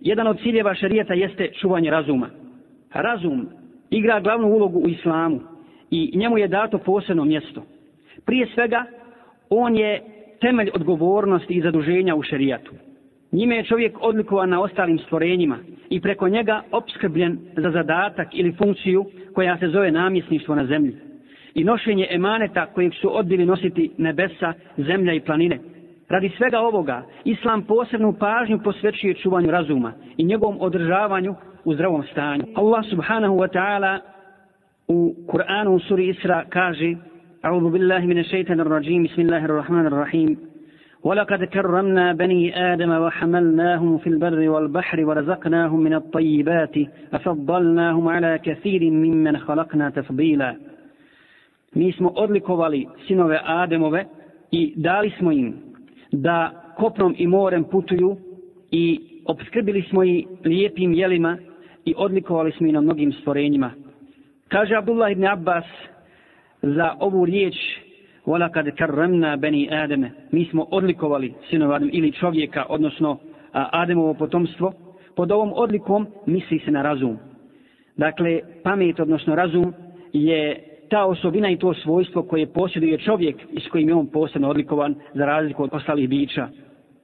Jedan od ciljeva šarijeta jeste čuvanje razuma. Razum igra glavnu ulogu u islamu i njemu je dato posebno mjesto. Prije svega, on je temelj odgovornosti i zaduženja u šarijatu. Njime je čovjek odlikovan na ostalim stvorenjima i preko njega opskrbljen za zadatak ili funkciju koja se zove namjesništvo na zemlji. I nošenje emaneta kojeg su odbili nositi nebesa, zemlja i planine. Radi svega ovoga, Islam posebnu pažnju posvećuje čuvanju razuma i njegovom održavanju u zdravom stanju. Allah subhanahu wa ta'ala u Kur'anu u suri Isra kaže أعوذ بالله من الشيطان الرجيم بسم الله الرحمن الرحيم ولقد كرمنا بني آدم وحملناهم في البر والبحر ورزقناهم من الطيبات أفضلناهم على كثير ممن خلقنا تفضيلا Mi smo odlikovali sinove Ademove i dali smo im da kopnom i morem putuju i obskrbili smo ih lijepim jelima i odlikovali smo ih na mnogim stvorenjima. Kaže Abdullah ibn Abbas za ovu riječ وَلَكَدْ كَرَّمْنَا بَنِي آدَمَ Mi smo odlikovali sinova Adem ili čovjeka, odnosno Ademovo potomstvo. Pod ovom odlikom misli se na razum. Dakle, pamet, odnosno razum, je ta osobina i to svojstvo koje posjeduje čovjek i s kojim je on posebno odlikovan za razliku od ostalih bića.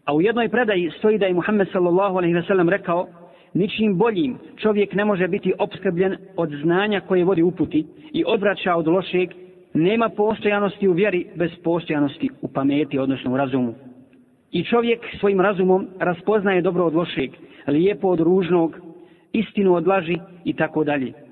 A u jednoj predaji stoji da je Muhammed sallallahu alaihi ve sellem rekao ničim boljim čovjek ne može biti obskrbljen od znanja koje vodi uputi i odvraća od lošeg nema postojanosti u vjeri bez postojanosti u pameti, odnosno u razumu. I čovjek svojim razumom raspoznaje dobro od lošeg, lijepo od ružnog, istinu od laži i tako dalje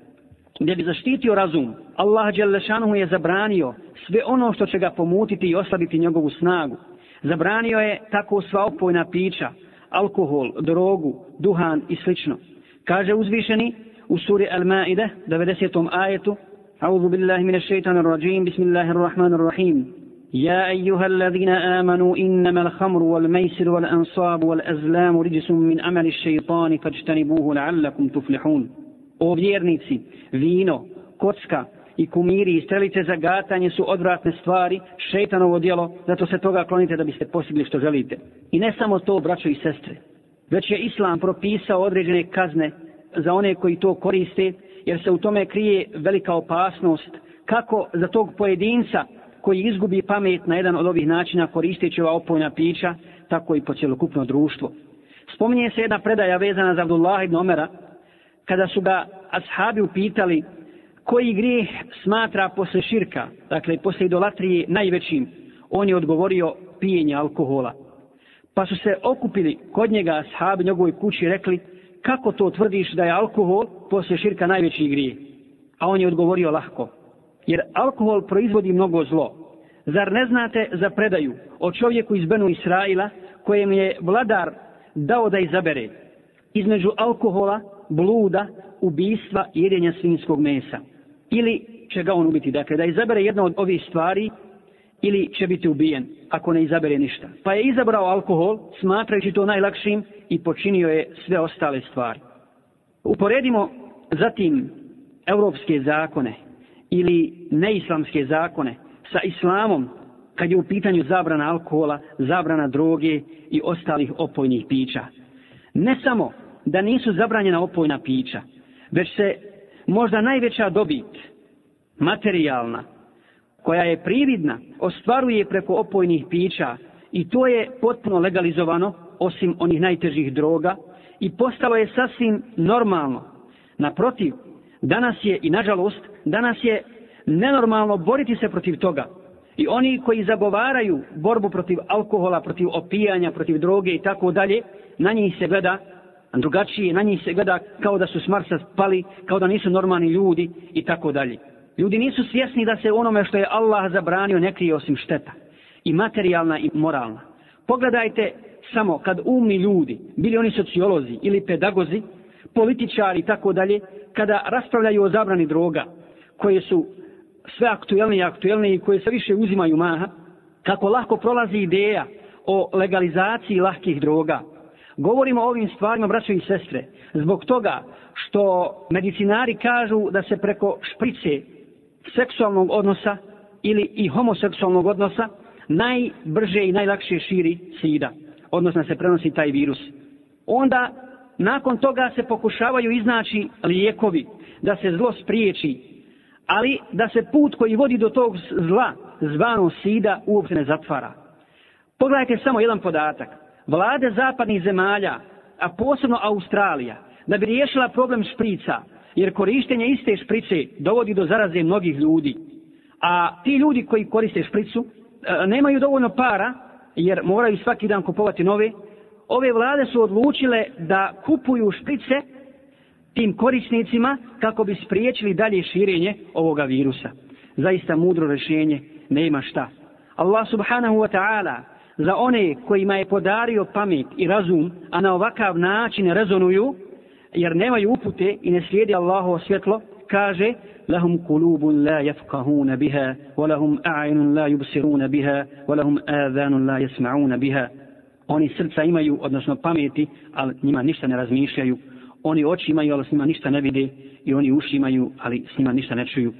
Gdje bi zaštitio razum, Allah Đelešanuhu je zabranio sve ono što će ga pomutiti i oslabiti njegovu snagu. Zabranio je tako sva opojna pića, alkohol, drogu, duhan i slično. Kaže uzvišeni u suri Al-Ma'ide, 90. ajetu, أعوذ بالله من الشيطان الرجيم بسم الله الرحمن الرحيم يا أيها الذين آمنوا إنما الخمر والميسر والأنصاب والأزلام رجس من عمل الشيطان فاجتنبوه لعلكم تفلحون O vjernici, vino, kocka i kumiri i strelice za gatanje su odvratne stvari, šeitanovo djelo, zato se toga klonite da biste postigli što želite. I ne samo to, braćo i sestre, već je Islam propisao određene kazne za one koji to koriste jer se u tome krije velika opasnost kako za tog pojedinca koji izgubi pamet na jedan od ovih načina koristeći ova opojna pića, tako i po cjelokupno društvo. Spominje se jedna predaja vezana za Abdullah ibn Omera, kada su ga ashabi upitali koji grijeh smatra posle širka, dakle posle idolatrije najvećim, on je odgovorio pijenje alkohola. Pa su se okupili kod njega ashabi njegovoj kući rekli, kako to tvrdiš da je alkohol posle širka najveći grije? A on je odgovorio lahko. Jer alkohol proizvodi mnogo zlo. Zar ne znate za predaju o čovjeku iz Benu Israila kojem je vladar dao da izabere između alkohola, bluda, ubistva i jedenja svinskog mesa? Ili će ga on ubiti? Dakle, da izabere jedno od ovih stvari ili će biti ubijen ako ne izabere ništa. Pa je izabrao alkohol smatrajući to najlakšim i počinio je sve ostale stvari. Uporedimo zatim evropske zakone ili neislamske zakone sa islamom kad je u pitanju zabrana alkohola, zabrana droge i ostalih opojnih pića. Ne samo da nisu zabranjena opojna pića, već se možda najveća dobit, materijalna, koja je prividna, ostvaruje preko opojnih pića i to je potpuno legalizovano, osim onih najtežih droga, i postalo je sasvim normalno. Naprotiv, danas je, i nažalost, danas je nenormalno boriti se protiv toga. I oni koji zagovaraju borbu protiv alkohola, protiv opijanja, protiv droge i tako dalje, na njih se gleda drugačije, na njih se gleda kao da su s Marsa spali, kao da nisu normalni ljudi i tako dalje. Ljudi nisu svjesni da se onome što je Allah zabranio ne krije osim šteta. I materijalna i moralna. Pogledajte samo kad umni ljudi, bili oni sociolozi ili pedagozi, političari i tako dalje, kada raspravljaju o zabrani droga, koje su sve aktuelne i aktuelne i koje se više uzimaju maha, kako lahko prolazi ideja o legalizaciji lahkih droga. Govorimo o ovim stvarima, braćo i sestre, zbog toga što medicinari kažu da se preko šprice seksualnog odnosa ili i homoseksualnog odnosa najbrže i najlakše širi sida, odnosno se prenosi taj virus. Onda nakon toga se pokušavaju iznaći lijekovi da se zlo spriječi, ali da se put koji vodi do tog zla, zvano sida, uopće ne zatvara. Pogledajte samo jedan podatak. Vlade zapadnih zemalja, a posebno Australija, da bi riješila problem šprica, jer korištenje iste šprice dovodi do zaraze mnogih ljudi. A ti ljudi koji koriste špricu e, nemaju dovoljno para, jer moraju svaki dan kupovati nove. Ove vlade su odlučile da kupuju šprice tim korisnicima kako bi spriječili dalje širenje ovoga virusa. Zaista mudro rešenje, nema šta. Allah subhanahu wa ta'ala za one kojima je podario pamet i razum, a na ovakav način rezonuju, jer nemaju upute i ne slijedi Allahovo svjetlo, kaže lahum kulubun la yafqahuna biha wa lahum a'yunun la yubsiruna biha wa lahum adhanun la yasma'una biha. Oni srca imaju odnosno pameti ali njima ništa ne razmišljaju. Oni oči imaju ali s njima ništa ne vide. I oni uši imaju ali s njima ništa ne čuju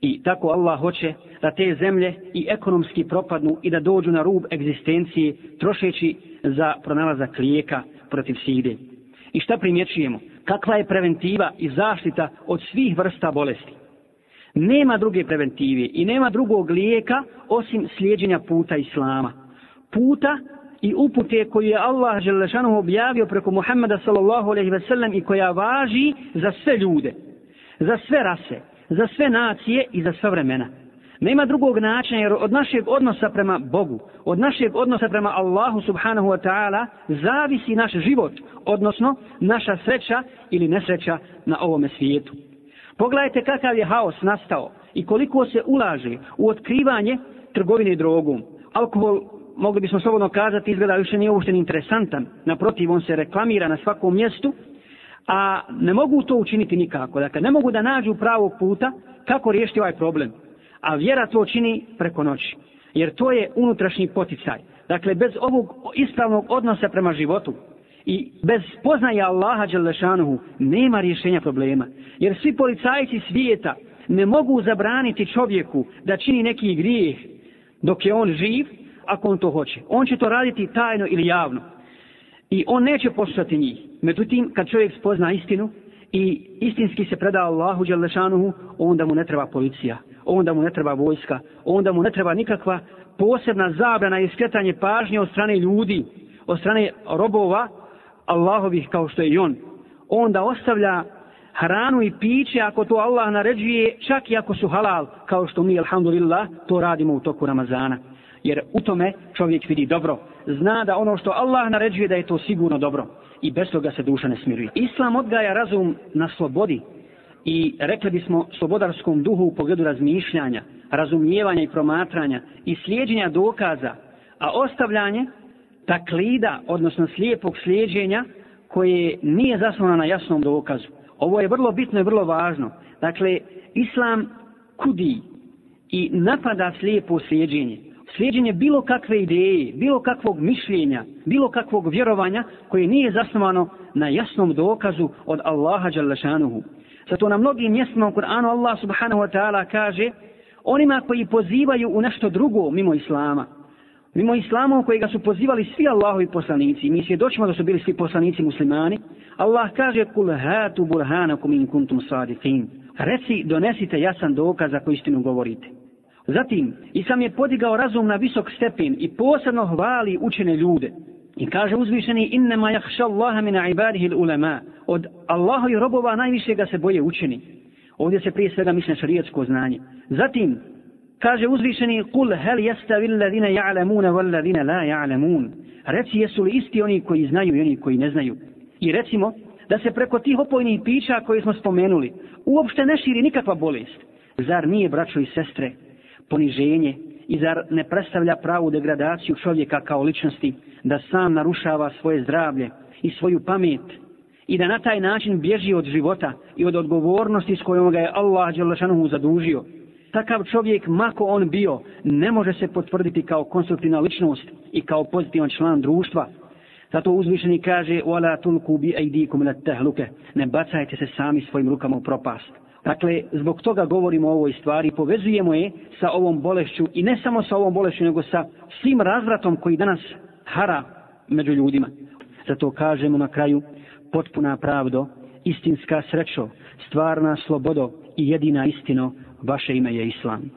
i tako Allah hoće da te zemlje i ekonomski propadnu i da dođu na rub egzistencije trošeći za pronalazak lijeka protiv side i šta primjećujemo kakva je preventiva i zaštita od svih vrsta bolesti. Nema druge preventive i nema drugog lijeka osim slijedjenja puta Islama. Puta i upute koju je Allah Želešanu objavio preko Muhammeda sallallahu alaihi ve sellem i koja važi za sve ljude, za sve rase, za sve nacije i za sve vremena. Nema drugog načina jer od našeg odnosa prema Bogu, od našeg odnosa prema Allahu subhanahu wa ta'ala zavisi naš život, odnosno naša sreća ili nesreća na ovome svijetu. Pogledajte kakav je haos nastao i koliko se ulaže u otkrivanje trgovine drogom. Alkohol, mogli bismo slobodno kazati, izgleda više nije uopšte interesantan. Naprotiv, on se reklamira na svakom mjestu, a ne mogu to učiniti nikako. Dakle, ne mogu da nađu pravog puta kako riješiti ovaj problem a vjera to čini preko noći. Jer to je unutrašnji poticaj. Dakle, bez ovog ispravnog odnosa prema životu i bez poznaja Allaha Đalešanuhu nema rješenja problema. Jer svi policajci svijeta ne mogu zabraniti čovjeku da čini neki grijeh dok je on živ, ako on to hoće. On će to raditi tajno ili javno. I on neće poslušati njih. Međutim, kad čovjek spozna istinu i istinski se preda Allahu Đalešanuhu, onda mu ne treba policija onda mu ne treba vojska, onda mu ne treba nikakva posebna zabrana i skretanje pažnje od strane ljudi, od strane robova Allahovih kao što je i on. Onda ostavlja hranu i piće ako to Allah naređuje, čak i ako su halal, kao što mi, alhamdulillah, to radimo u toku Ramazana. Jer u tome čovjek vidi dobro. Zna da ono što Allah naređuje da je to sigurno dobro. I bez toga se duša ne smiruje. Islam odgaja razum na slobodi, i rekli bismo slobodarskom duhu u pogledu razmišljanja, razumijevanja i promatranja i slijedjenja dokaza, a ostavljanje taklida, odnosno slijepog slijedjenja koje nije zasnovano na jasnom dokazu. Ovo je vrlo bitno i vrlo važno. Dakle, Islam kudi i napada slijepo slijedjenje. Slijedjenje bilo kakve ideje, bilo kakvog mišljenja, bilo kakvog vjerovanja koje nije zasnovano na jasnom dokazu od Allaha Đalešanuhu. Zato na mnogim mjestima u Kur'anu Allah subhanahu wa ta'ala kaže onima koji pozivaju u nešto drugo mimo Islama. Mimo Islama u kojega su pozivali svi Allahovi poslanici. Mi svjedočimo da su bili svi poslanici muslimani. Allah kaže kul hatu burhanakum in kuntum sadiqin. Reci donesite jasan dokaz za istinu govorite. Zatim, Islam je podigao razum na visok stepen i posebno hvali učene ljude. I kaže uzvišeni innema jahša Allaha min ibadihi ulema. Od Allaha i robova najviše ga se boje učeni. Ovdje se prije svega misle šarijetsko znanje. Zatim kaže uzvišeni kul hel yastavi alladhina ya'lamuna wal la ya'lamun. Reci jesu li isti oni koji znaju i oni koji ne znaju. I recimo da se preko tih opojnih pića koje smo spomenuli uopšte ne širi nikakva bolest. Zar nije braćo i sestre poniženje i zar ne predstavlja pravu degradaciju čovjeka kao ličnosti da sam narušava svoje zdravlje i svoju pamet i da na taj način bježi od života i od odgovornosti s kojom ga je Allah Đelešanuhu zadužio. Takav čovjek, mako on bio, ne može se potvrditi kao konstruktivna ličnost i kao pozitivan član društva. Zato uzvišeni kaže وَلَا تُلْكُوا بِأَيْدِيكُمْ لَتَّهْلُكَ Ne bacajte se sami svojim rukama u propast. Dakle, zbog toga govorimo o ovoj stvari, povezujemo je sa ovom bolešću i ne samo sa ovom bolešću, nego sa svim razvratom koji danas hara među ljudima. Zato kažemo na kraju, potpuna pravdo, istinska srećo, stvarna slobodo i jedina istino, vaše ime je Islam.